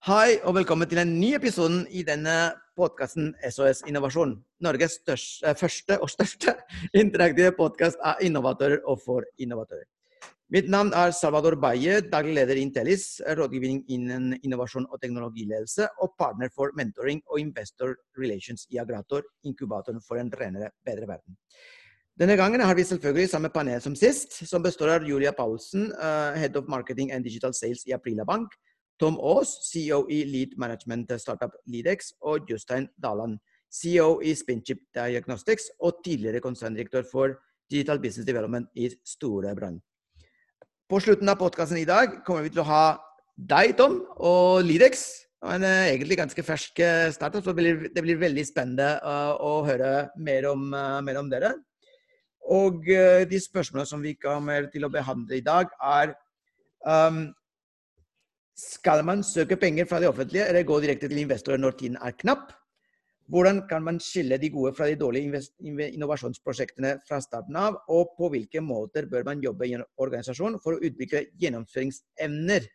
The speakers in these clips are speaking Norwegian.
Hei og velkommen til en ny episode i denne podkasten SOS Innovasjon. Norges største, første og største interaktive podkast av innovatører og for innovatører. Mitt navn er Salvador Baye, daglig leder i Intellis, rådgivning innen innovasjon og teknologiledelse, og partner for mentoring og investor relations i Agrator, inkubatoren for en renere, bedre verden. Denne gangen har vi selvfølgelig samme panel som sist, som består av Julia Paulsen, uh, Head of Marketing and Digital Sales i Aprila Bank, Tom Aas, CEO i Lead Management Startup Leadex, og Jostein Daland, CEO i Spinchip Diagnostics og tidligere konserndirektør for Digital Business Development i Storebrand. På slutten av podkasten i dag kommer vi til å ha deg, Tom, og Lidex. En uh, egentlig ganske fersk uh, startup, så det blir, det blir veldig spennende uh, å høre mer om, mer om dere. Og de spørsmålene som vi kommer til å behandle i dag, er um, skal man søke penger fra det offentlige eller gå direkte til investorer når tiden er knapp? Hvordan kan man skille de gode fra de dårlige innovasjonsprosjektene fra starten av? Og på hvilke måter bør man jobbe i en organisasjon for å utvikle gjennomføringsevner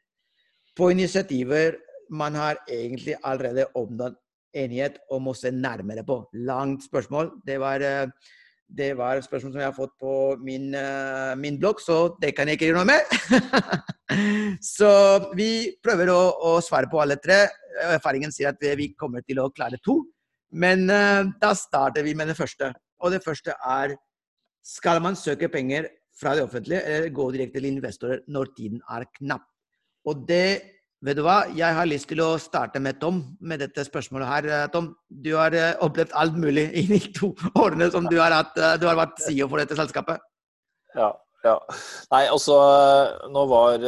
på initiativer man har egentlig allerede oppnådd enighet om å se nærmere på? Langt spørsmål. Det var uh, det var et spørsmål som jeg har fått på min, uh, min blogg, så det kan jeg ikke gjøre noe med. så vi prøver å, å, svare på alle tre. Erfaringen sier at vi kommer til å klare to. Men uh, da starter vi med det første. Og det første er skal man søke penger fra det offentlige eller gå direkte til investorer når tiden er knapp? Og det Vet du hva, jeg har lyst til å starte med Tom med dette spørsmålet her. Eh, Tom, du har eh, opplevd alt mulig i de to årene som du har, hatt, eh, du har vært CEO for dette selskapet. Ja, ja. Nei, altså Nå var,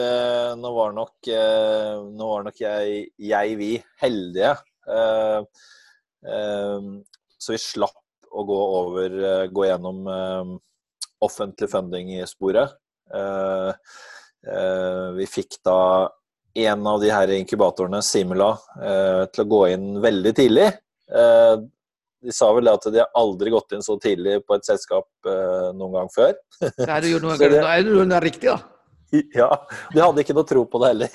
nå var nok, nå var nok jeg, jeg, vi, heldige. Så vi slapp å gå over Gå gjennom offentlig funding i sporet. Vi fikk da en av de her inkubatorene, Simula, eh, til å gå inn veldig tidlig. Eh, de sa vel at de har aldri gått inn så tidlig på et selskap eh, noen gang før. Da er det jo noe, det, er det noe riktig, da. Ja. De hadde ikke noe tro på det heller.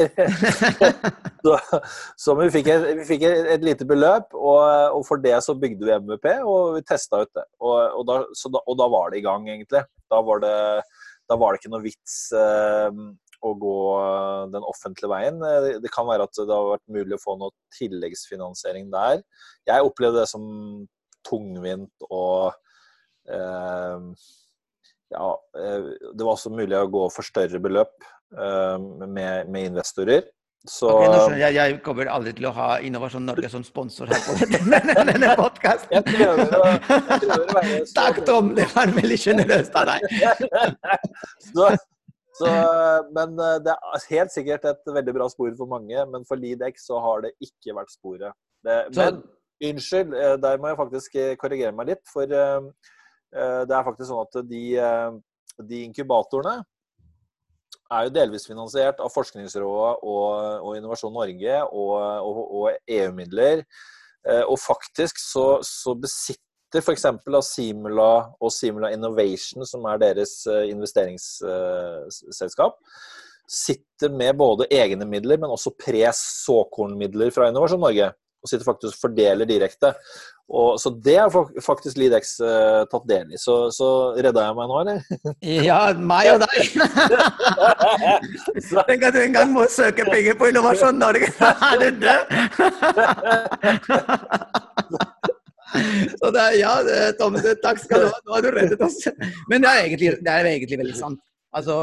så, så vi fikk, et, vi fikk et, et, lite beløp, og, og, for det så bygde vi MVP, og vi testa ut det. Og, og, da, da, og, da, var det i gang, egentlig. Da var det, da var det ikke noe vits eh, å gå eh, den offentlige veien. Eh, det kan være at det har vært mulig å få noe tilleggsfinansiering der. Jeg opplevde det som tungvint og eh, Ja, eh, det var også mulig å gå for større beløp eh, med, med, investorer. Så, okay, jeg, jeg, kommer aldri til å ha Innovasjon Norge som sponsor her på denne, denne podkasten. Takk, Tom. Det var veldig sjenerøst av deg. så, så, men eh, det er helt sikkert et veldig bra spor for mange. Men for Lidex så har det ikke vært sporet. Det, men unnskyld, eh, der må jeg faktisk eh, korrigere meg litt. For det er faktisk sånn at de, de inkubatorene er jo delvis finansiert av Forskningsrådet og, og Innovasjon Norge og, og, og EU-midler. Og faktisk så, så besitter sitter f.eks. av Simula og Simula Innovation, som er deres eh, investeringsselskap, sitter med både egne midler, men også pres-såkornmidler fra Innovasjon Norge. Og sitter faktisk og fordeler direkte. Og, så det har faktisk Lidex uh, tatt del i. Så, så redda jeg meg nå, eller? Ja, meg og deg. Tenk at du en gang må søke penger på Innovasjon Norge. Er du død? Så det ja, Tom, takk skal du ha. Nå har du reddet oss. Men det er egentlig, det er egentlig veldig sant. Altså,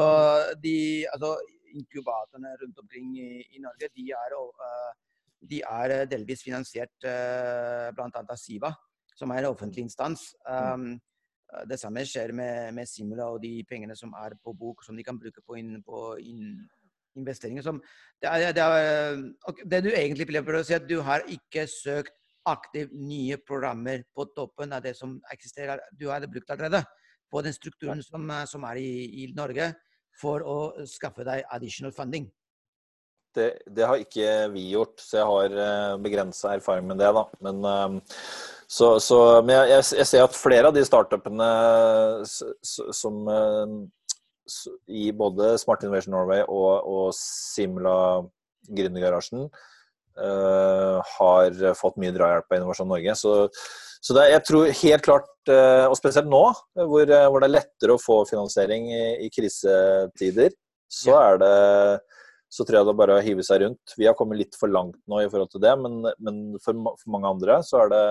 de, altså, inkubatorene rundt omkring i, i Norge, de er, uh, de er, delvis finansiert uh, bl.a. av Siva, som er en offentlig instans. Um, det samme skjer med, med, Simula og de pengene som er på bok, som de kan bruke på, inn, på inn, investeringer. Som, det, er, det, er, det, du egentlig vil si, at du har ikke søkt aktivt nye programmer på toppen av det som eksisterer, du har brukt allerede, på den strukturen som, som er i, i, Norge, for å skaffe deg additional funding? Det, det har ikke vi gjort, så jeg har eh, begrensa erfaring med det. da. Men, ehm, så, så, men jeg, jeg, ser at flere av de startupene som eh, i både Smart Innovation Norway og, og Simla Gründergarasjen har fått mye drahjelp av Innovasjon Norge. Så, så det, jeg tror helt klart, uh, og spesielt nå, hvor, hvor, det er lettere å få finansiering i, i krisetider, så er det så tror jeg det er bare å hive seg rundt. Vi har kommet litt for langt nå i forhold til det, men, men for, for, mange andre så er det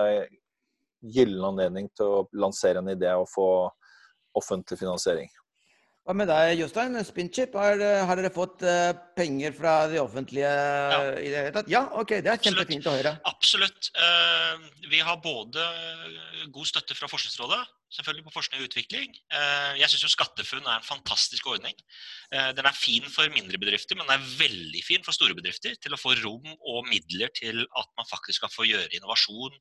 gyllen anledning til å lansere en idé og få offentlig finansiering. Hva med deg, Jostein? Spinchip, har, har, dere fått uh, penger fra det offentlige ja. i det hele tatt? Ja, ok, det er kjempefint å høre. Absolutt. Uh, vi har både god støtte fra Forskningsrådet, selvfølgelig på forskning og utvikling. Uh, jeg syns SkatteFUNN er en fantastisk ordning. Den er fin for mindre bedrifter, men den er veldig fin for store bedrifter. Til å få rom og midler til at man faktisk skal få gjøre innovasjon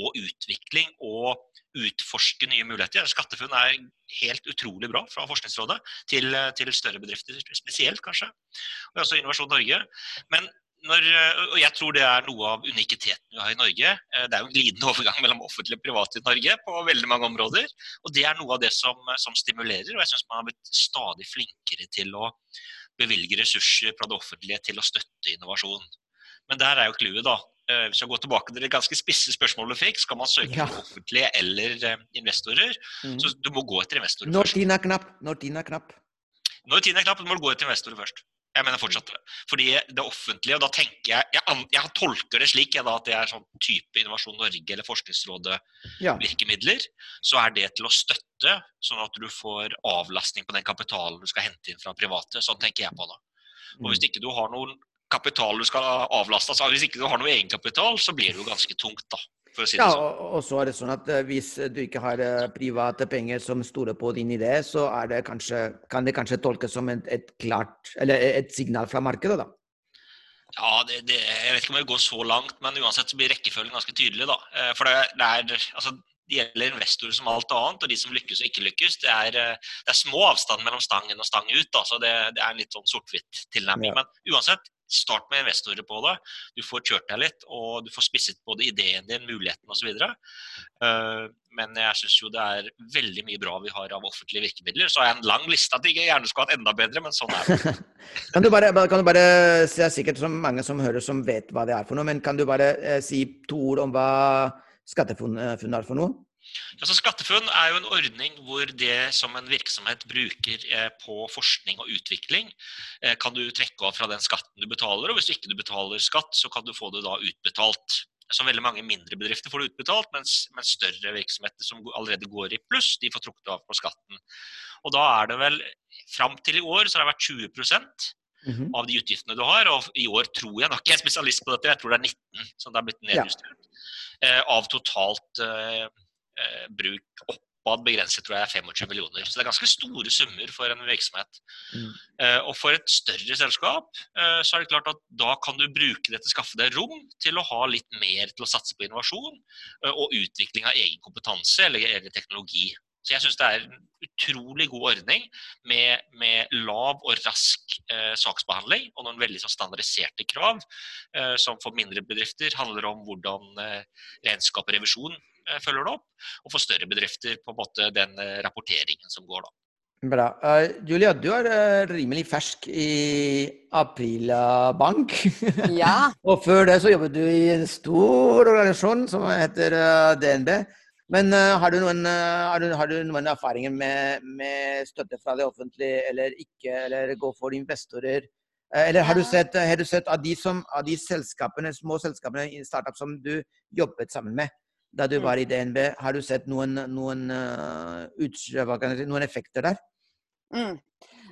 og utvikling og utforske nye muligheter. SkatteFUNN er helt utrolig bra fra Forskningsrådet til, til, større bedrifter spesielt, kanskje. Og også Innovasjon Norge. Men når, og jeg tror det er noe av unikiteten vi har i Norge. Det er jo en glidende overgang mellom offentlig og privat i Norge på veldig mange områder. Og det er noe av det som, som stimulerer. Og jeg syns man har blitt stadig flinkere til å bevilge ressurser fra det offentlige til å støtte innovasjon. Men der er jo clouet, da. Eh, hvis jeg går tilbake til det ganske spisse spørsmålet du fikk, skal man søke ja. på offentlige eller investorer? Mm. Så du må gå etter investorer Når tiden er knapp. Når tiden er knapp. Når tiden er knapp, må du gå etter investorer først. Jeg mener fortsatt det. Fordi det offentlige, og da tenker jeg Jeg, jeg tolker det slik jeg da, at det er sånn type Innovasjon Norge eller Forskningsrådet-virkemidler. Ja. Så er det til å støtte, sånn at du får avlastning på den kapitalen du skal hente inn fra private. Sånn tenker jeg på det. Og hvis mm. ikke du har noen kapital du skal avlaste, altså Hvis ikke du har noe egenkapital, så blir det jo ganske tungt, da. For å si det ja, sånn. og, så er det sånn at eh, hvis du ikke har eh, private penger som stoler på din idé, så det kanskje, kan det kanskje tolkes som et, et, klart, eller et signal fra markedet, da. Ja, det, det, jeg vet ikke om jeg går så langt, men uansett så blir rekkefølgen ganske tydelig. da. Eh, for det, det er, altså, det gjelder investorer som alt annet, og de som lykkes og ikke lykkes. Det er, det er små avstand mellom stangen og stang ut. Da, så det, det er en litt sånn sort-hvitt tilnærming. Ja. Men uansett, Start med investorer på det. Du får kjørt deg litt, og du får spisset både ideen din, muligheten osv. Uh, men jeg syns jo det er veldig mye bra vi har av offentlige virkemidler. Så har jeg en lang liste at jeg gjerne skulle hatt enda bedre, men sånn er det. kan, du bare, kan du bare, Det er sikkert så mange som hører som vet hva det er for noe, men kan du bare eh, si to ord om hva SkatteFUNN er for noe? Altså, SkatteFUNN er jo en ordning hvor det som en virksomhet bruker eh, på forskning og utvikling, eh, kan du trekke av fra den skatten du betaler. Og hvis du ikke du betaler skatt, så kan du få det da utbetalt. Så veldig mange mindre bedrifter får det utbetalt, mens, mens større virksomheter som allerede går i pluss, de får trukket av på skatten. Og da er det vel Fram til i år så har det vært 20 Mm -hmm. av de utgiftene du har. Og i år tror jeg nok jeg er spesialist på dette, jeg tror det er 19 som det har blitt nedjustert. Ja. Eh, av totalt eh, eh, bruk oppad begrenset tror jeg er 25 millioner. Så det er ganske store summer for en virksomhet. Mm. Eh, og for et større selskap eh, så er det klart at da kan du bruke det til å skaffe deg rom til å ha litt mer til å satse på innovasjon eh, og utvikling av egen kompetanse eller, eller teknologi. Så jeg syns det er en utrolig god ordning med, med lav og rask eh, saksbehandling og noen veldig sånn, standardiserte krav, eh, som for mindre bedrifter handler om hvordan eh, regnskap og revisjon følger det opp. Og for større bedrifter på en måte den eh, rapporteringen som går da. Bra. Uh, Julia, du er uh, rimelig fersk i Aprila Bank. Ja. og før det så jobbet du i en stor organisasjon som heter uh, DNB. Men har du, noen, har, du, har, du, noen, erfaringer med, med, støtte fra det offentlige eller ikke, eller gå for investorer? Eller har du sett, har du sett av, de som, av de selskapene, små selskapene i startup som du jobbet sammen med, da du var i DNB. Har du sett noen, noen, uh, noen effekter der? Mm.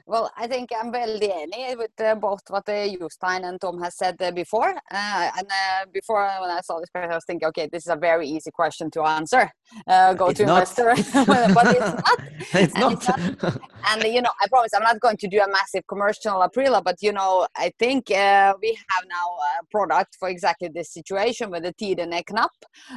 Well, I think I'm very enig with uh, both what uh, Jostein and Tom has said uh, before. Uh, and uh, before, when I saw this question, I was thinking, okay, this is a very easy question to answer. Uh, go it's to not. investor, but it's not. it's, and not. it's not. And you know, I promise I'm not going to do a massive commercial Aprila, but you know, I think we have now a product for exactly this situation with the Tiden Knapp,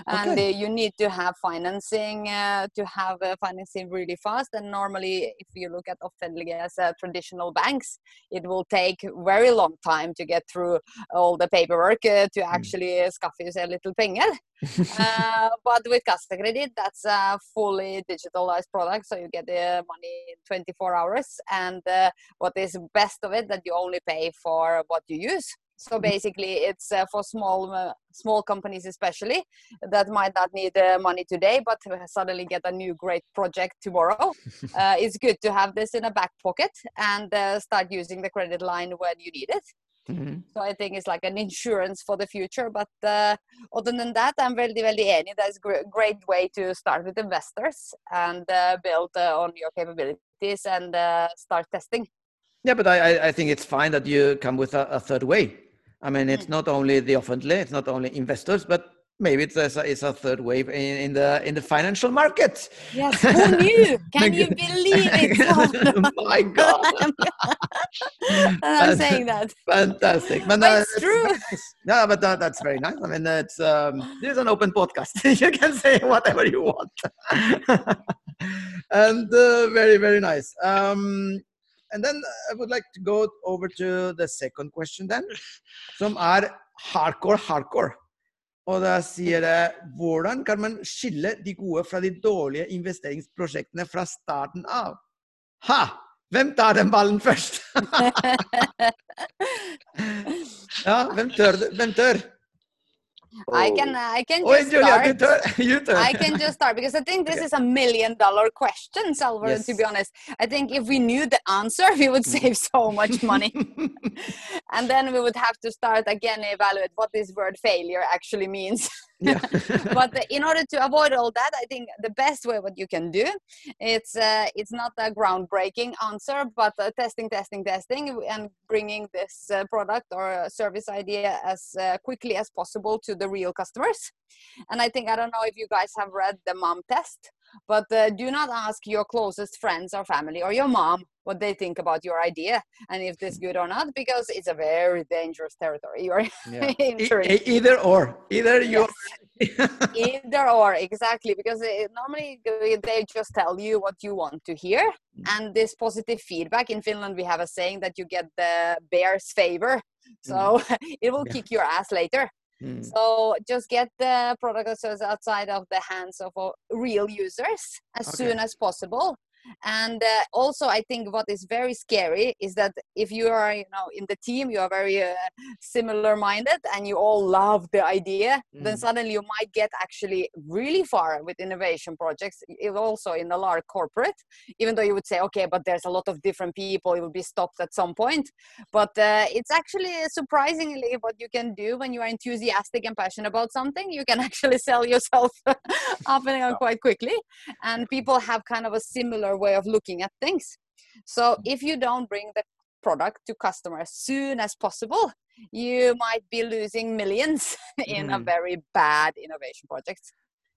and okay. you need to have financing to have financing really fast. And normally, if you look at Offentlige as a traditional banks, it will take very long time to get through all the paperwork uh, to mm. actually mm. skaffe you a little penger. uh, but with Credit, that's a fully digitalized product, so you get the money in 24 hours. And uh, what is best of it that you only pay for what you use. So basically, it's uh, for small uh, small companies especially that might not need uh, money today, but suddenly get a new great project tomorrow. Uh, it's good to have this in a back pocket and uh, start using the credit line when you need it. Mhm. So I think it's like an insurance for the future. But uh, other than that, I'm veldig, veldig enig. That's a gr- great way to start with investors and uh, build uh, on your capabilities and uh, start testing. Yeah, but I, I- I think it's fine that you come with a, a third way. I mean, it's not only the offently, it's not only investors, but maybe it's a, it's a third wave in, in the in the financial market. Yes, who knew? Can you believe it? My God, I'm saying that. fantastic! But, But it's true. nice. No, but that, that's very nice. I mean, it's um, this is an open podcast. you can say whatever you want, and uh, very very nice. Um, and then I would like to go over to the second question, then, som er hardcore hardcore. Og da sier det hvordan kan man skille de gode fra de dårlige investeringsprosjektene fra starten av? Ha! Hvem tar den ballen først? ja, hvem tør? Hvem tør? I oh. can I can just Julia, start. tør! You tør. I can just start because I think this Okay. is a million dollar question, Salvador, Yes. to be honest. I think if we knew the answer, we would save mm. so much money. and then we would have to start again evaluate what this word failure actually means. Yeah. but uh, in order to avoid all that, I think the best way what you can do, it's uh, it's not a groundbreaking answer, but uh, testing, testing, testing, and bringing this uh, product or uh, service idea as uh, quickly as possible to the real customers. And I think I don't know if you guys have read the mom test, but uh, do not ask your closest friends or family or your mom what they think about your idea and if this good or not, because it's a very dangerous territory. You're Yeah. E- either or. Either you. either or exactly because it, normally they- just tell you what you want to hear mm. and this positive feedback in finland we have a saying that you get the bear's favor so mm. it will Yeah. kick your ass later Mm. so just get the product or service outside of the hands of real users as Okay. soon as possible and uh, also i think what is very scary is that if you are you know in the team you are very uh, similar minded and you all love the idea then Mm. suddenly you might get actually really far with innovation projects i- also in a large corporate even though you would say okay but there's a lot of different people it will be stopped at some point. But uh, it's actually surprisingly what you can do when you are enthusiastic and passionate about something you can actually sell yourself up and down quite quickly. And people have kind of a similar way of looking at things so if you don't bring the product to customer as soon as possible you might be losing millions in a Mm. very bad innovation project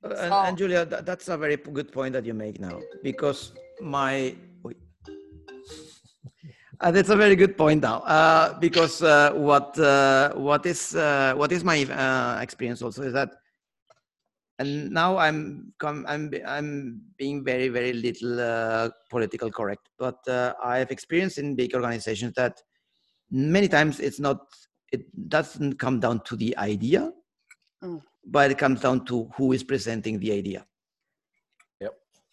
Uh, and, and Julia, that, that's a very good point that you make now because my. wait. Uh, that's a very good point now uh, because uh, what uh, what is uh, what is my uh, experience also is that and now I'm com- I'm be- I'm being very very little uh, political correct but uh, I have experience in big organizations that many times it's not it doesn't come down to the idea Mm. but it comes down to who is presenting the idea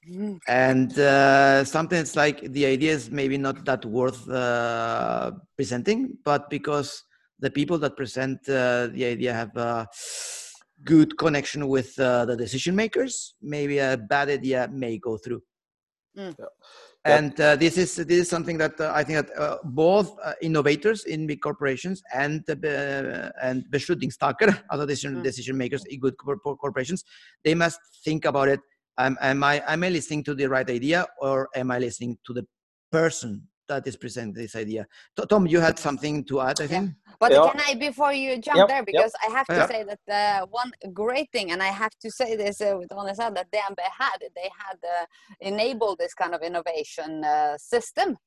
Mm. and uh, sometimes like the idea is maybe not that worth uh, presenting but because the people that present uh, the idea have a good connection with uh, the decision makers maybe a bad idea may go through Mm. Yeah. and uh, this is this is something that uh, i think that uh, both uh, innovators in big corporations and uh, be- and beslutningstakere, other decision, Mm. decision makers in good corporations they must think about it am, am i am i listening to the right idea or am i listening to the person that is presenting this idea tom you had something to add i Yeah. think But Yeah. can I, before you jump Yep, there, yep. because I have to Yeah. say that uh, one great thing, and I have to say this uh, with honest heart, that DNB had, they had uh, enabled this kind of innovation uh, system.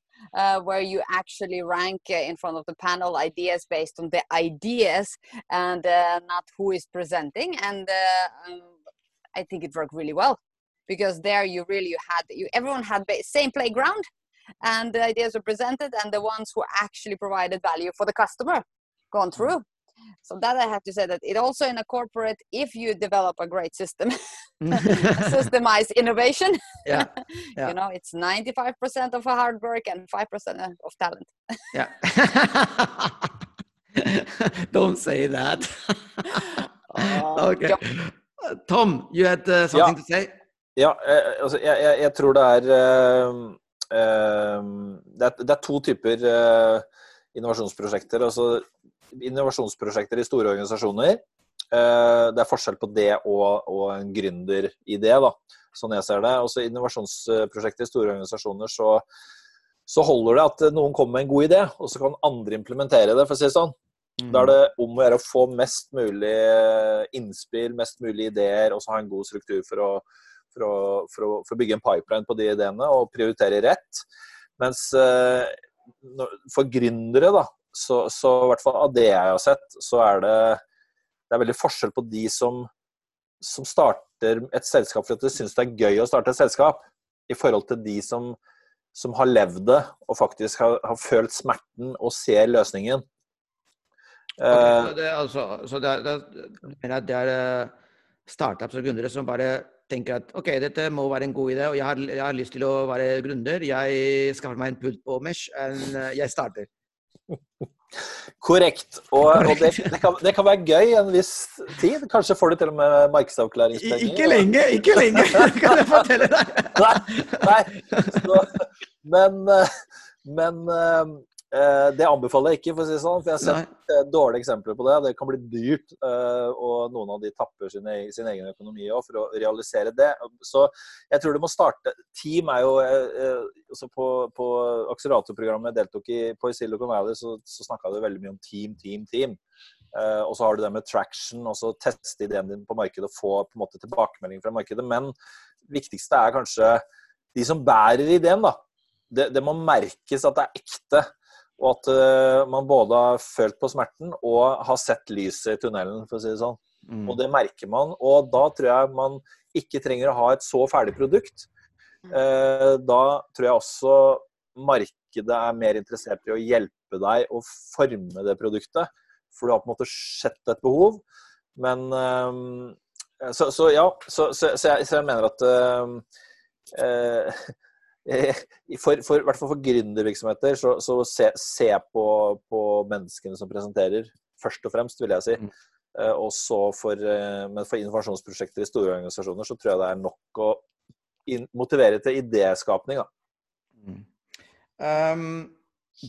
Uh, where you actually rank uh, in front of the panel ideas based on the ideas and uh, not who is presenting. And uh, um, I think it worked really well because there you really had you everyone had ba- same playground and the ideas were presented and the ones who actually provided value for the customer gone through so that i have to say that it also in a corporate if you develop a great system systemized innovation yeah yeah. you know it's 95% of hard work and 5% of talent yeah Don't say that. Uh, okay. Tom, you had uh, something to say? Ja, eh, altså, jeg, jeg, jeg tror det er eh, det, er det er to typer eh, innovasjonsprosjekter. Altså innovasjonsprosjekter i store organisasjoner. eh, det er forskjell på det og, og en gründeridé, da, sånn jeg ser det. Også innovasjonsprosjekter i store organisasjoner så, så holder det at noen kommer med en god idé, og så kan andre implementere det, for å si det sånn. Da er det om å gjøre å få mest mulig innspill, mest mulig ideer, og så ha en god struktur for å, for å, for å, for å bygge en pipeline på de ideene og prioritere rett. Mens eh, for gründere, da, så, så i hvert fall av det jeg har sett, så er det, det er veldig forskjell på de som, som starter et selskap for at de syns det er gøy å starte et selskap, i forhold til de som, som har levd det og faktisk har, har følt smerten og ser løsningen. Ok, Eh, så det, er altså, så det er, det er, det er eh, startups og gründere som bare tenker at ok, dette må være en god idé, og jeg har, jeg har lyst til å være gründer. Jeg skaffer meg en pult på Mesh, og jeg starter. Korrekt. Og, og det, det, kan, det kan være gøy en viss tid. Kanskje får du til og med markedsavklaringspenger. ikke lenge, ikke lenge, kan jeg fortelle deg. Nei, nei. Så, men eh, men eh, eh, det anbefaler jeg ikke, for å si det sånn. For jeg har sett Nei. eh, dårlige eksempler på det. Det kan bli dyrt, eh, og noen av de tapper sin, e- sin egen økonomi òg for å realisere det. Så jeg tror du må starte Team er jo eh, eh, også På, på akseleratorprogrammet jeg deltok i på Silicon Valley, så, så snakka du veldig mye om team, team, team. Eh, og så har du det med traction, og så teste ideen din på markedet og få på en måte tilbakemelding fra markedet. Men det viktigste er kanskje de som bærer ideen, da. Det, det må merkes at det er ekte. Og at eh, man både har følt på smerten og har sett lyset i tunnelen, for å si det sånn. Mm. Og det merker man. Og da tror jeg man ikke trenger å ha et så ferdig produkt. Eh, da tror jeg også markedet er mer interessert i å hjelpe deg å forme det produktet. For du har på en måte sett et behov. Men eh, så, så ja, så, så, så, jeg, så jeg mener at uh, eh, for, for, i hvert fall for gründervirksomheter, så, så se, se på, på menneskene som presenterer, først og fremst, vil jeg si. Mm. Eh, for, eh, men for informasjonsprosjekter i store organisasjoner, så tror jeg det er nok å in motivere til idéskapning. Da. Mm. Um,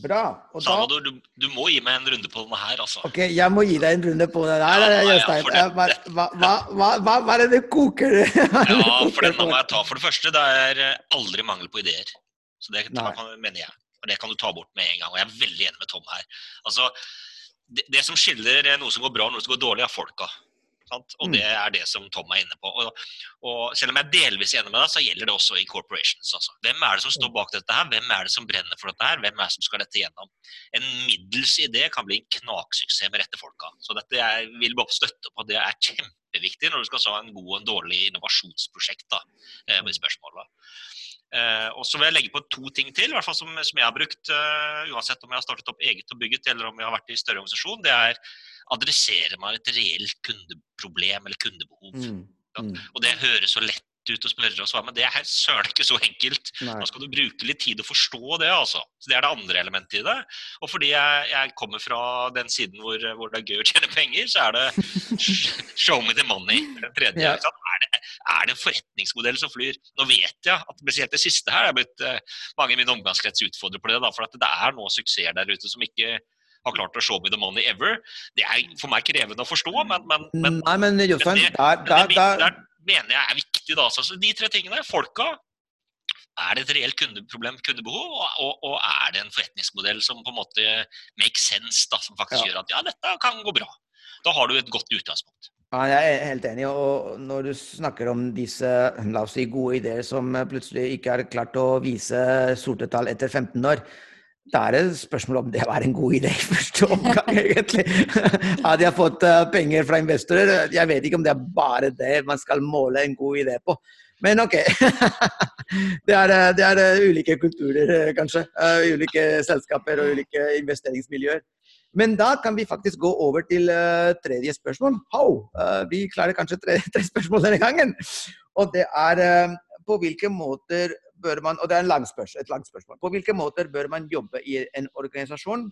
bra. Og da, Salvador, du, du må gi meg en runde på denne her, altså. ok, jeg må gi deg en runde på denne her, Ja, Jøstein. Hva, hva, hva, hva, hva, hva er det du koker? Er det Ja, for den må jeg ta. For det første, det er eh, aldri mangel på ideer. Så det Nei. mener jeg. Og det kan du ta bort med en gang. Og jeg er veldig enig med Tom her. Altså, det, det som skiller eh, noe som går bra og noe som går dårlig, er folka. Sant? Og Mm. det er det som Tom er inne på. Og, og selv om jeg er delvis enig med deg, så gjelder det også i corporations. Altså. Hvem er det som står bak dette her? Hvem er det som brenner for dette her? Hvem er det som skal dette gjennom? En middels idé kan bli en knaksuksess med rette folka. Så dette jeg vil bare støtte på. Det er kjempeviktig når du skal ha en god og en dårlig innovasjonsprosjekt. da, eh, med spørsmålet. Eh, og så vil jeg legge på to ting til, i hvert fall som, som jeg har brukt, eh, uansett om jeg har startet opp eget og bygget, eller om jeg har vært i større organisasjon. Det er adressere meg et reelt kundeproblem eller kundebehov. Mm, mm, Og det høres så lett ut og spørre og svare, men det er søren ikke så enkelt. nei. Da skal du bruke litt tid å forstå det, altså. Så Det er det andre elementet i det. Og fordi jeg, jeg kommer fra den siden hvor, hvor det er gøy å tjene penger, så er det show me the money. Den tredje. Ja. Er, det, er det en forretningsmodell som flyr? Nå vet jeg at spesielt det siste her er blitt eh, mange i min omgangskrets utfordret på det. Da, for at det er nå suksesser der ute som ikke har klart å show me the money ever. Det er for meg krevende å forstå, men, men, men Nei, men Jostein, der, der, det der, der mener jeg er viktig. Da. Så de tre tingene. Folka. Er det et reelt kundeproblem, kundebehov, og, og, og er det en forretningsmodell som på en måte makes sense, da, som faktisk Ja. gjør at ja, dette kan gå bra. Da har du et godt utgangspunkt. Ja, jeg er helt enig. Og når du snakker om disse la oss si, gode ideer som plutselig ikke har klart å vise sorte tall etter 15 år, da er det spørsmål om det var en god idé i første omgang, egentlig. Hadde jeg fått eh, penger fra investorer? Jeg vet ikke om det er bare det man skal måle en god idé på. Men OK. Det er, eh, det er eh, ulike kulturer, kanskje. Ulike selskaper og ulike investeringsmiljøer. Men da kan vi faktisk gå over til tredje spørsmål. How? Vi klarer kanskje tre, tre spørsmål denne gangen. Og det er på hvilke måter bør man Og det er lang et langt spørsmål. På hvilke måter bør man jobbe i en organisasjon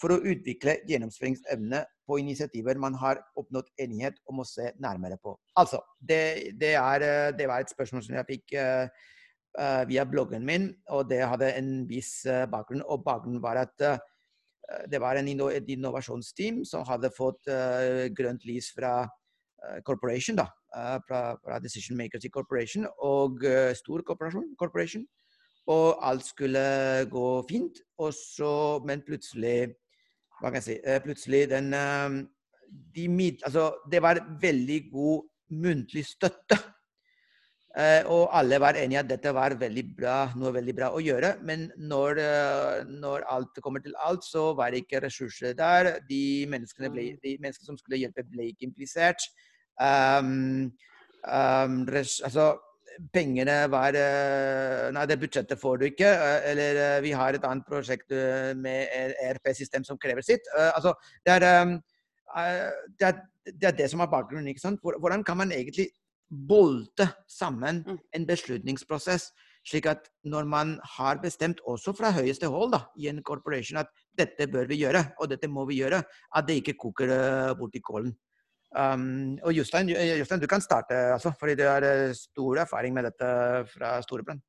for å utvikle gjennomføringsevne på initiativer man har oppnådd enighet om å se nærmere på. Altså, det, det, er, eh, det var et spørsmål som jeg fikk uh, uh, via bloggen min, og det hadde en viss uh, bakgrunn. Og bakgrunnen var at det var en et innovasjonsteam som hadde fått grønt lys fra corporation, da, fra, fra, Decision Makers i Corporation, og stor corporation, corporation. Og alt skulle gå fint. Og så, men plutselig hva kan jeg si, eh, plutselig den de mid, altså, Det var veldig god muntlig støtte. Og alle var enige at dette var veldig bra, noe veldig bra å gjøre. Men når, når, alt kommer til alt, så var det ikke ressurser der. De menneskene, ble, mm. de menneskene som skulle hjelpe, ble ikke implisert. Um, um, altså, pengene var eh, Nei, det budsjettet får du ikke. Eh, eller eh, vi har et annet prosjekt med ERP-system som krever sitt. Altså, det er, det er, det er det som er bakgrunnen. ikke sant? Hvordan kan man egentlig bolte sammen mm. en beslutningsprosess, slik at når man har bestemt, også fra høyeste hold da, i en corporation, at dette bør vi gjøre, og dette må vi gjøre, at det ikke koker bort i kålen. Um, og Jostein, Jostein, du kan starte, altså, fordi du har eh, stor erfaring med dette fra Storebrand.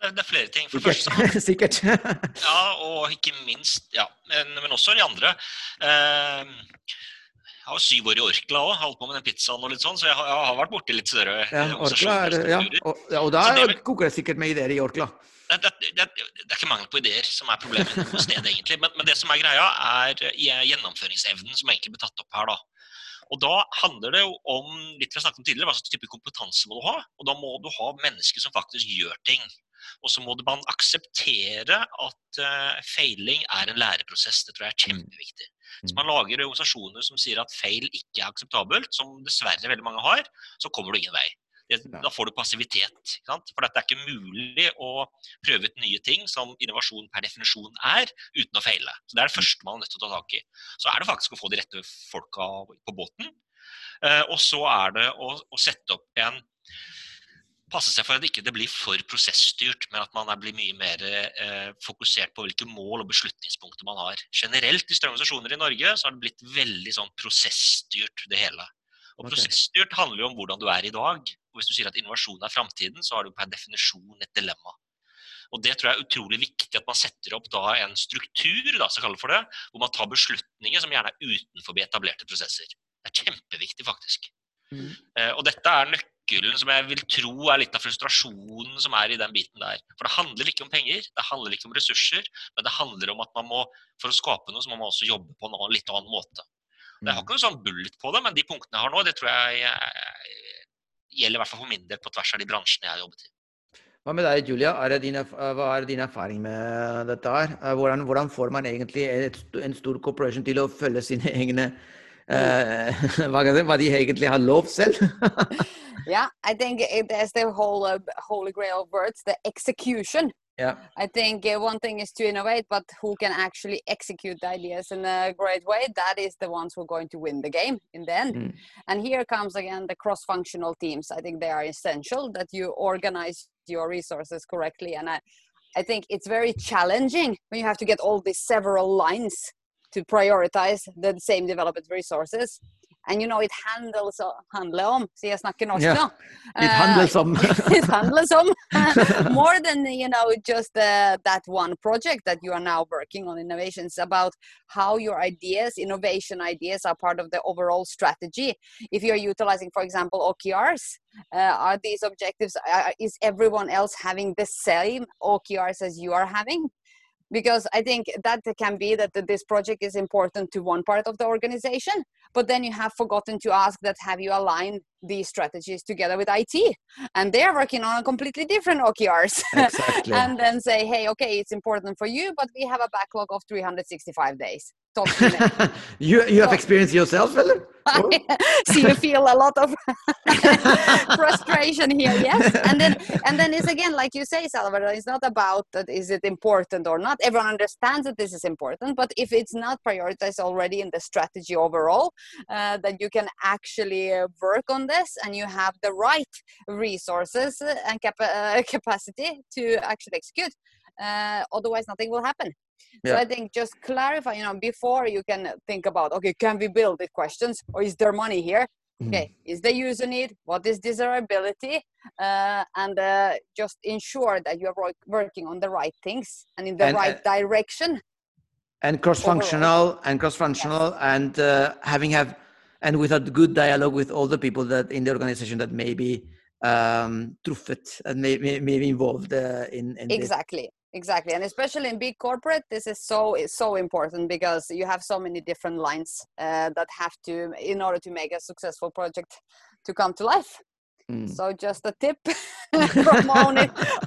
Det, er flere ting. For Sikkert. Første, Sikkert. ja, og ikke minst ja, men, men også de andre. Uh, jeg har syv år i Orkla òg, holdt på med den pizzaen og litt sånn, så jeg har, jeg har vært borti litt større ja, Orkla er, ja, og, ja, og da koker det sikkert med ideer i Orkla. Det, det, det, det, er ikke mangel på ideer som er problemet på sted, egentlig. Men, men, det som er greia, er gjennomføringsevnen som egentlig blir tatt opp her. da. Og Da handler det jo om litt vi har snakket om tidligere, hva slags type kompetanse må du ha. Og Da må du ha mennesker som faktisk gjør ting. Og så må man akseptere at uh, feiling er en læreprosess. Det tror jeg er mm. kjempeviktig. Hvis mm. man lager organisasjoner som sier at feil ikke er akseptabelt, som dessverre veldig mange har, så kommer du ingen vei. Da får du passivitet. For det er ikke mulig å prøve ut nye ting, som innovasjon per definisjon er, uten å feile. Så Det er det første man er nødt til å ta tak i. Så er det faktisk å få de rette folka på båten. Eh, og så er det å, å sette opp en passe seg for at det ikke blir for prosessstyrt, men at man blir mye mer eh, fokusert på hvilke mål og beslutningspunkter man har. Generelt i større organisasjoner i Norge så har det blitt veldig sånn prosessstyrt, det hele. Og Prosessstyrt handler jo om hvordan du er i dag. Og hvis du sier at innovasjon er framtiden, så har du per definisjon et dilemma. Og Det tror jeg er utrolig viktig at man setter opp da en struktur da, så for det, hvor man tar beslutninger som gjerne er utenfor etablerte prosesser. Det er kjempeviktig, faktisk. Mm. Eh, og dette er nøkkelen som jeg vil tro er litt av frustrasjonen som er i den biten der. For det handler ikke om penger, det handler ikke om ressurser, men det handler om at man må, for å skape noe, så må man også jobbe på en litt annen måte. Jeg har mm. ikke noe sånn bullet på det, men de punktene jeg har nå, det tror jeg gjelder i hvert fall for min del på tvers av de bransjene jeg har jobbet i. Hva med deg, Julia? Er din, hva er din erfaring med dette? her? Eh, hvordan, hvordan får man egentlig et, en stor corporation til å følge sine egne uh, hva, de egentlig har lov selv? yeah, I think there's the whole uh, holy grail words, the execution. Yeah. I think uh, one thing is to innovate, but who can actually execute the ideas in a great way, that is the ones who are going to win the game in the end. Mm. And here comes again the cross functional teams. I think they are essential that you organize your resources correctly. And I, I think it's very challenging when you have to get all these several lines to prioritize the same development resources and you know it handles handler om. Sier jeg snakker norsk yeah. nå. It handles om. it handles om. More than you know just uh, that one project that you are now working on innovations about how your ideas innovation ideas are part of the overall strategy. If you're utilizing for example okrs uh, are these objectives uh, is everyone else having the same okrs as you are having? Because i think that can be that this project is important to one part of the organization but then you have forgotten to ask that have you aligned these strategies together with IT and they're working on a completely different OKRs exactly. and then say hey okay it's important for you but we have a backlog of 365 days you you have experienced yourself, Philip? Oh. so you feel a lot of frustration here, yes. And then and then it's again like you say, Salvador. It's not about that is it important or not. Everyone understands that this is important, but if it's not prioritized already in the strategy overall, uh, that you can actually uh, work on this and you have the right resources and cap- uh, capacity to actually execute. Uh, otherwise, nothing will happen. So I think just clarify, you know, before you can think about, okay, can we build it questions or is there money here? Mm. Okay, is the user need? What is desirability? Uh, and uh, just ensure that you're work- working on the right things and in the And, right direction. and cross-functional and cross-functional and uh, having have and without good dialogue with all the people that in the organization that may be um, truffet and may, may, may be involved uh, in, in this. exactly exactly and especially in big corporate this is so so important because you have so many different lines uh, that have to in order to make a successful project to come to life Mm. so just a tip from own,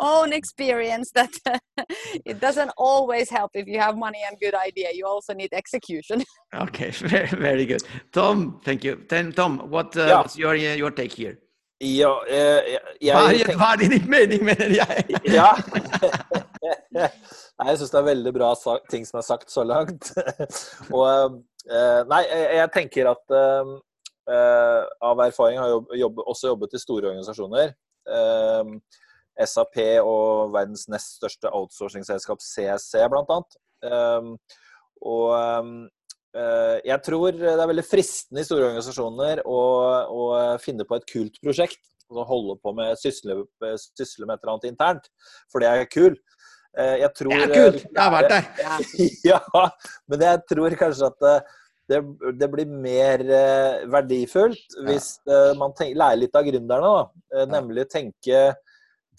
own experience that it doesn't always help if you have money and good idea you also need execution Okay, very, very good. Tom, thank you. Then, Tom, what, uh, Ja. what's your, uh, your take here? Ja, eh, jeg, Hva jeg er, tenker- hva er din mening, mener jeg? Ja. Nei, jeg syns det er veldig bra sa- ting som er sagt så langt. Og eh, Nei, jeg, jeg tenker at eh, eh, av erfaring har jeg jobb, også jobbet i store organisasjoner. Eh, SAP og verdens nest største outsourcingselskap CSC, blant annet. Eh, og eh, jeg tror det er veldig fristende i store organisasjoner å, å finne på et kult prosjekt. Og holde på med sysle, sysle med et eller annet internt, for det er kul. Eh, Jeg tror Det er kult! Jeg har vært der. ja, men jeg tror kanskje at eh, det, det blir mer eh, verdifullt hvis eh, man tenker, lærer litt av gründerne. Da. Eh, Nemlig tenke,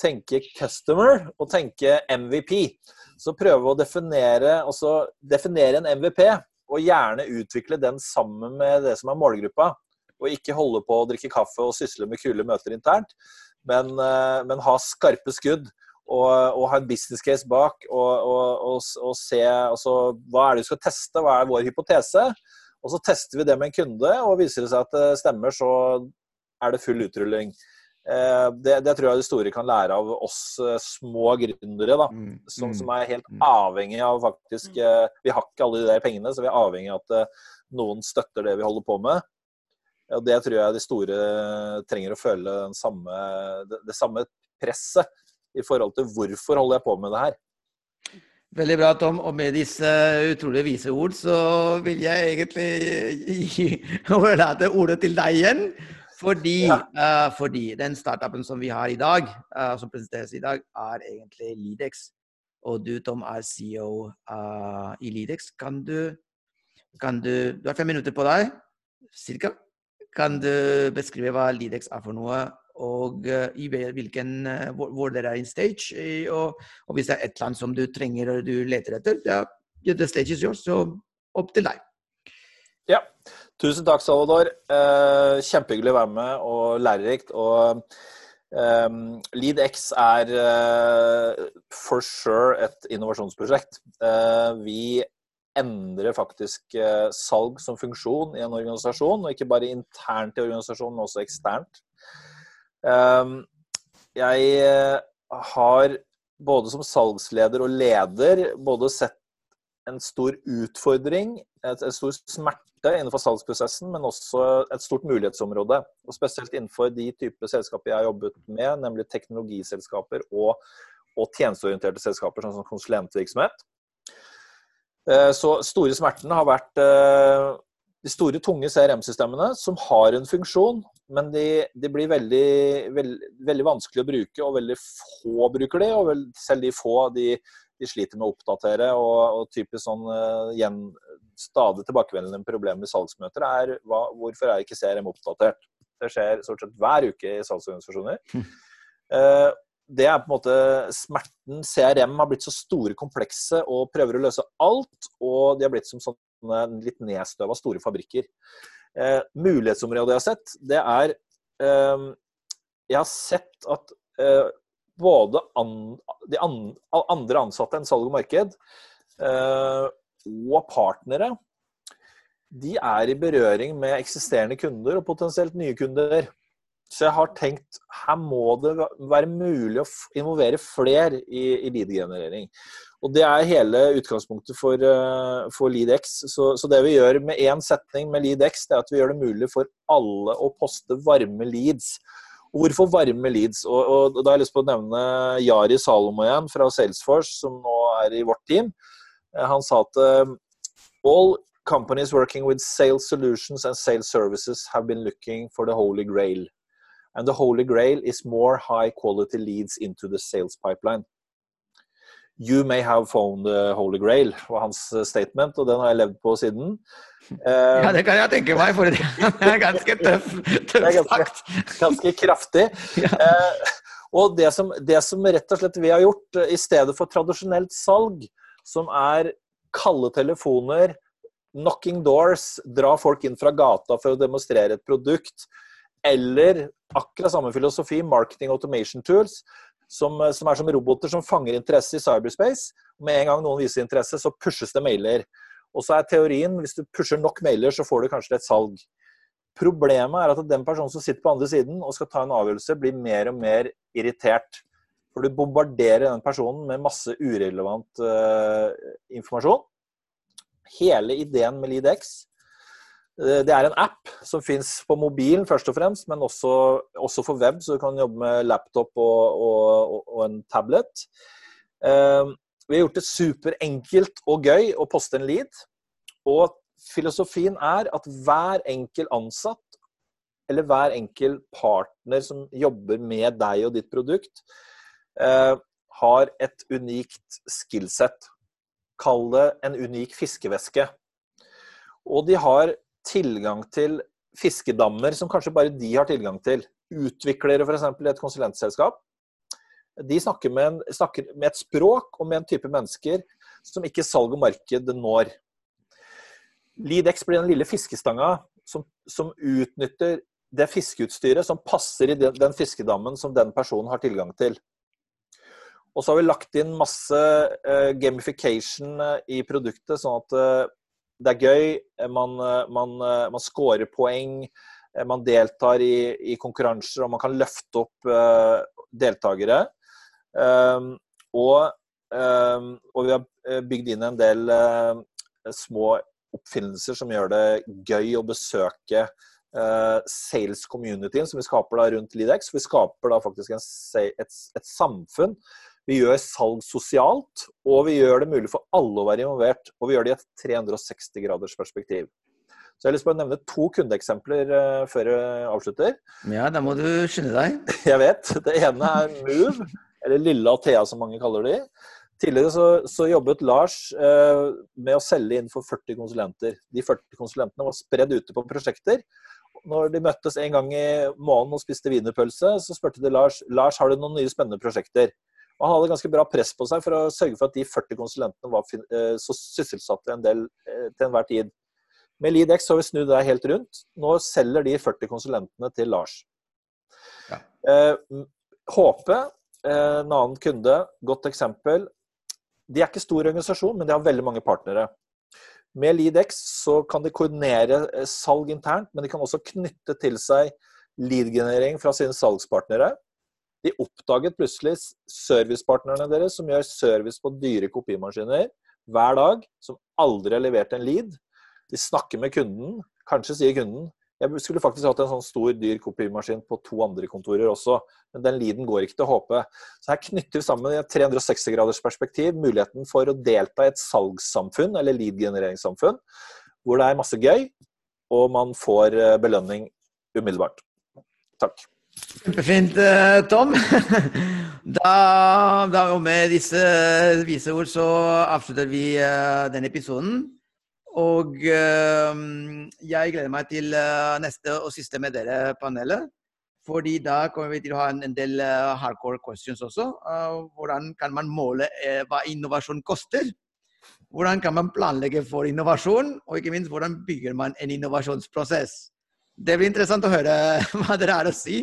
tenke customer og tenke MVP. Så prøve å definere, også definere en MVP, og gjerne utvikle den sammen med det som er målgruppa. Og ikke holde på å drikke kaffe og sysle med kule møter internt, men, men ha skarpe skudd og, og ha en business case bak og, og, og, og se altså, hva er det vi skal teste, hva er vår hypotese. Og så tester vi det med en kunde, og viser det seg at det stemmer, så er det full utrulling. Eh, Det, det tror jeg de store kan lære av oss eh, små gründere, da, Mm, som, mm. som er helt Mm. avhengig av faktisk eh, Vi har ikke alle de der pengene, så vi er avhengig av at noen støtter det vi holder på med. Og det tror jeg de store trenger å føle den samme, det, det samme presset i forhold til hvorfor holder jeg på med det her. Veldig bra, Tom. Og med disse utrolig vise ord, så vil jeg egentlig gi overlate ordet til deg igjen. Fordi, Ja. uh, fordi den startupen som vi har i dag, uh, som presenteres i dag, er egentlig Lidex. Og du, Tom, er CEO uh, i Lidex. Kan du, kan du Du har fem minutter på deg, cirka. Kan du beskrive hva Lidex er for noe, og eh, i hvilken, eh, hvor, hvor dere er in stage? Og, og hvis det er et eller annet som du trenger og du leter etter, ja, the stage is yours. Så opp til deg. Ja. Tusen takk, Salvador. Eh, kjempehyggelig å være med og lærerikt. Og eh, LeadX er eh, for sure et innovasjonsprosjekt. Eh, vi endrer faktisk eh, salg som funksjon i en organisasjon, og ikke bare internt i organisasjonen, men også eksternt. Eh, jeg eh, har både som salgsleder og leder både sett en stor utfordring, en stor smerte innenfor salgsprosessen, men også et stort mulighetsområde. Og Spesielt innenfor de typer selskaper jeg har jobbet med, nemlig teknologiselskaper og, og tjenesteorienterte selskaper, sånn som konsulentvirksomhet. Eh, Så store smertene har vært eh, de store, tunge CRM-systemene som har en funksjon, men de, de blir veldig, veld, veldig vanskelig å bruke, og veldig få bruker de. Og selv de få de, de sliter med å oppdatere. Og, og typisk sånn uh, igjen, stadig tilbakevendende problem i salgsmøter er hva, hvorfor er ikke CRM oppdatert? Det skjer stort sett hver uke i salgsorganisasjoner. Uh, det er på en måte smerten. CRM har blitt så store, komplekse og prøver å løse alt. Og de har blitt som sånne litt nedstøva store fabrikker. Eh, mulighetsområdet jeg har sett, det er eh, Jeg har sett at eh, både an, de an, andre ansatte enn salg og marked eh, og partnere de er i berøring med eksisterende kunder og potensielt nye kunder. Så jeg har tenkt her må det være mulig å involvere flere i, i lead-generering. Og Det er hele utgangspunktet for, eh, for LeadX. Så, så det vi gjør med én setning med LeadX, det er at vi gjør det mulig for alle å poste varme leads. Og hvorfor varme leads? Og, og Da har jeg lyst på å nevne Jari igjen fra Salesforce, som nå er i vårt team. Han sa at all companies working with sales solutions and sales services have been looking for the holy grail. And the holy grail is more high quality leads into the sales pipeline. You may have found the holy grail, var hans statement, og den har jeg levd på siden. Uh, ja, det kan jeg tenke meg, for det er ganske tøff, tøff sagt. Ganske, ganske kraftig. Ja. Uh, og det som, det som, rett og slett vi har gjort, i stedet for tradisjonelt salg, som er kalde telefoner, knocking doors, dra folk inn fra gata for å demonstrere et produkt. Eller akkurat samme filosofi, marketing automation tools, som, som, er som roboter som fanger interesse i cyberspace. Med en gang noen viser interesse, så pushes det mailer. Og så er teorien hvis du pusher nok mailer, så får du kanskje et salg. Problemet er at den personen som sitter på andre siden og skal ta en avgjørelse, blir mer og mer irritert. For du bombarderer den personen med masse urelevant uh, informasjon hele ideen med LeadX eh, det er en app som fins på mobilen først og fremst, men også, også, for web, så du kan jobbe med laptop og, og, og en tablet. Eh, vi har gjort det superenkelt og gøy å poste en lead. Og filosofien er at hver enkel ansatt, eller hver enkel partner som jobber med deg og ditt produkt, eh, har et unikt skillset Kall det en unik fiskeveske. Og de har tilgang til fiskedammer som kanskje bare de har tilgang til. Utviklere f.eks. i et konsulentselskap. De snakker med, en, snakker med, et språk og med en type mennesker som ikke salg og marked når. Lidex blir den lille fiskestanga som, som utnytter det fiskeutstyret som passer i den, den fiskedammen som den personen har tilgang til. Og så har vi lagt inn masse uh, gamification uh, i produktet, sånn at uh, det er gøy. Man, man, man scorer poeng. Man deltar i, i, konkurranser, og man kan løfte opp deltakere. Um, og, um, og, vi har bygd inn en del små oppfinnelser som gjør det gøy å besøke sales communityen som vi skaper da rundt Lidex. Vi skaper da faktisk en, et, et samfunn vi gjør salg sosialt, og vi gjør det mulig for alle å være involvert. Og vi gjør det i et 360 graders perspektiv. Så jeg har lyst til å nevne to kundeeksempler uh, før jeg avslutter. Ja, da må du skynde deg. Jeg vet. Det ene er Move, eller Lille Athea som mange kaller de. Tidligere så, så jobbet Lars eh, med å selge inn for 40 konsulenter. De 40 konsulentene var spredd ute på prosjekter. Når de møttes en gang i måneden og spiste wienerpølse, så spurte de Lars Lars, har du noen nye spennende prosjekter. Han hadde ganske bra press på seg for å sørge for at de 40 konsulentene var eh, så sysselsatte en del eh, til enhver tid. Med Lidex har vi snudd det helt rundt. Nå selger de 40 konsulentene til Lars. Ja. Eh, HP, en annen kunde, godt eksempel. De er ikke stor organisasjon, men de har veldig mange partnere. Med Lidex så kan de koordinere salg internt, men de kan også knytte til seg lead-generering fra sine salgspartnere. De oppdaget plutselig servicepartnerne deres som gjør service på dyre kopimaskiner hver dag, som aldri har levert en lead. De snakker med kunden. Kanskje sier kunden jeg skulle faktisk hatt en sånn stor, dyr kopimaskin på to andre kontorer også, men den leaden går ikke til å håpe. Så her knytter vi sammen i et 360 graders perspektiv muligheten for å delta i et salgssamfunn, eller lead-genereringssamfunn, hvor det er masse gøy, og man får eh, belønning umiddelbart. Takk. Kjempefint, eh, Tom. Da, da, og med disse vise ord så avslutter vi uh, denne episoden. Og uh, jeg gleder meg til neste og siste med dere panelet. Fordi da kommer vi til å ha en del hardcore questions også. hvordan kan man måle hva innovasjon koster? Hvordan kan man planlegge for innovasjon? Og ikke minst, hvordan bygger man en innovasjonsprosess? Det blir interessant å høre hva dere har å si.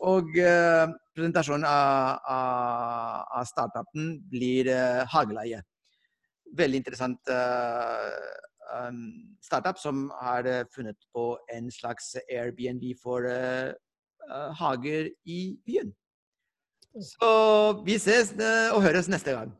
Og uh, presentasjonen av, av, av, startupen blir uh, hageleie. Veldig interessant uh, um, startup som har funnet på en slags Airbnb for hager i byen. Så vi ses og høres neste gang.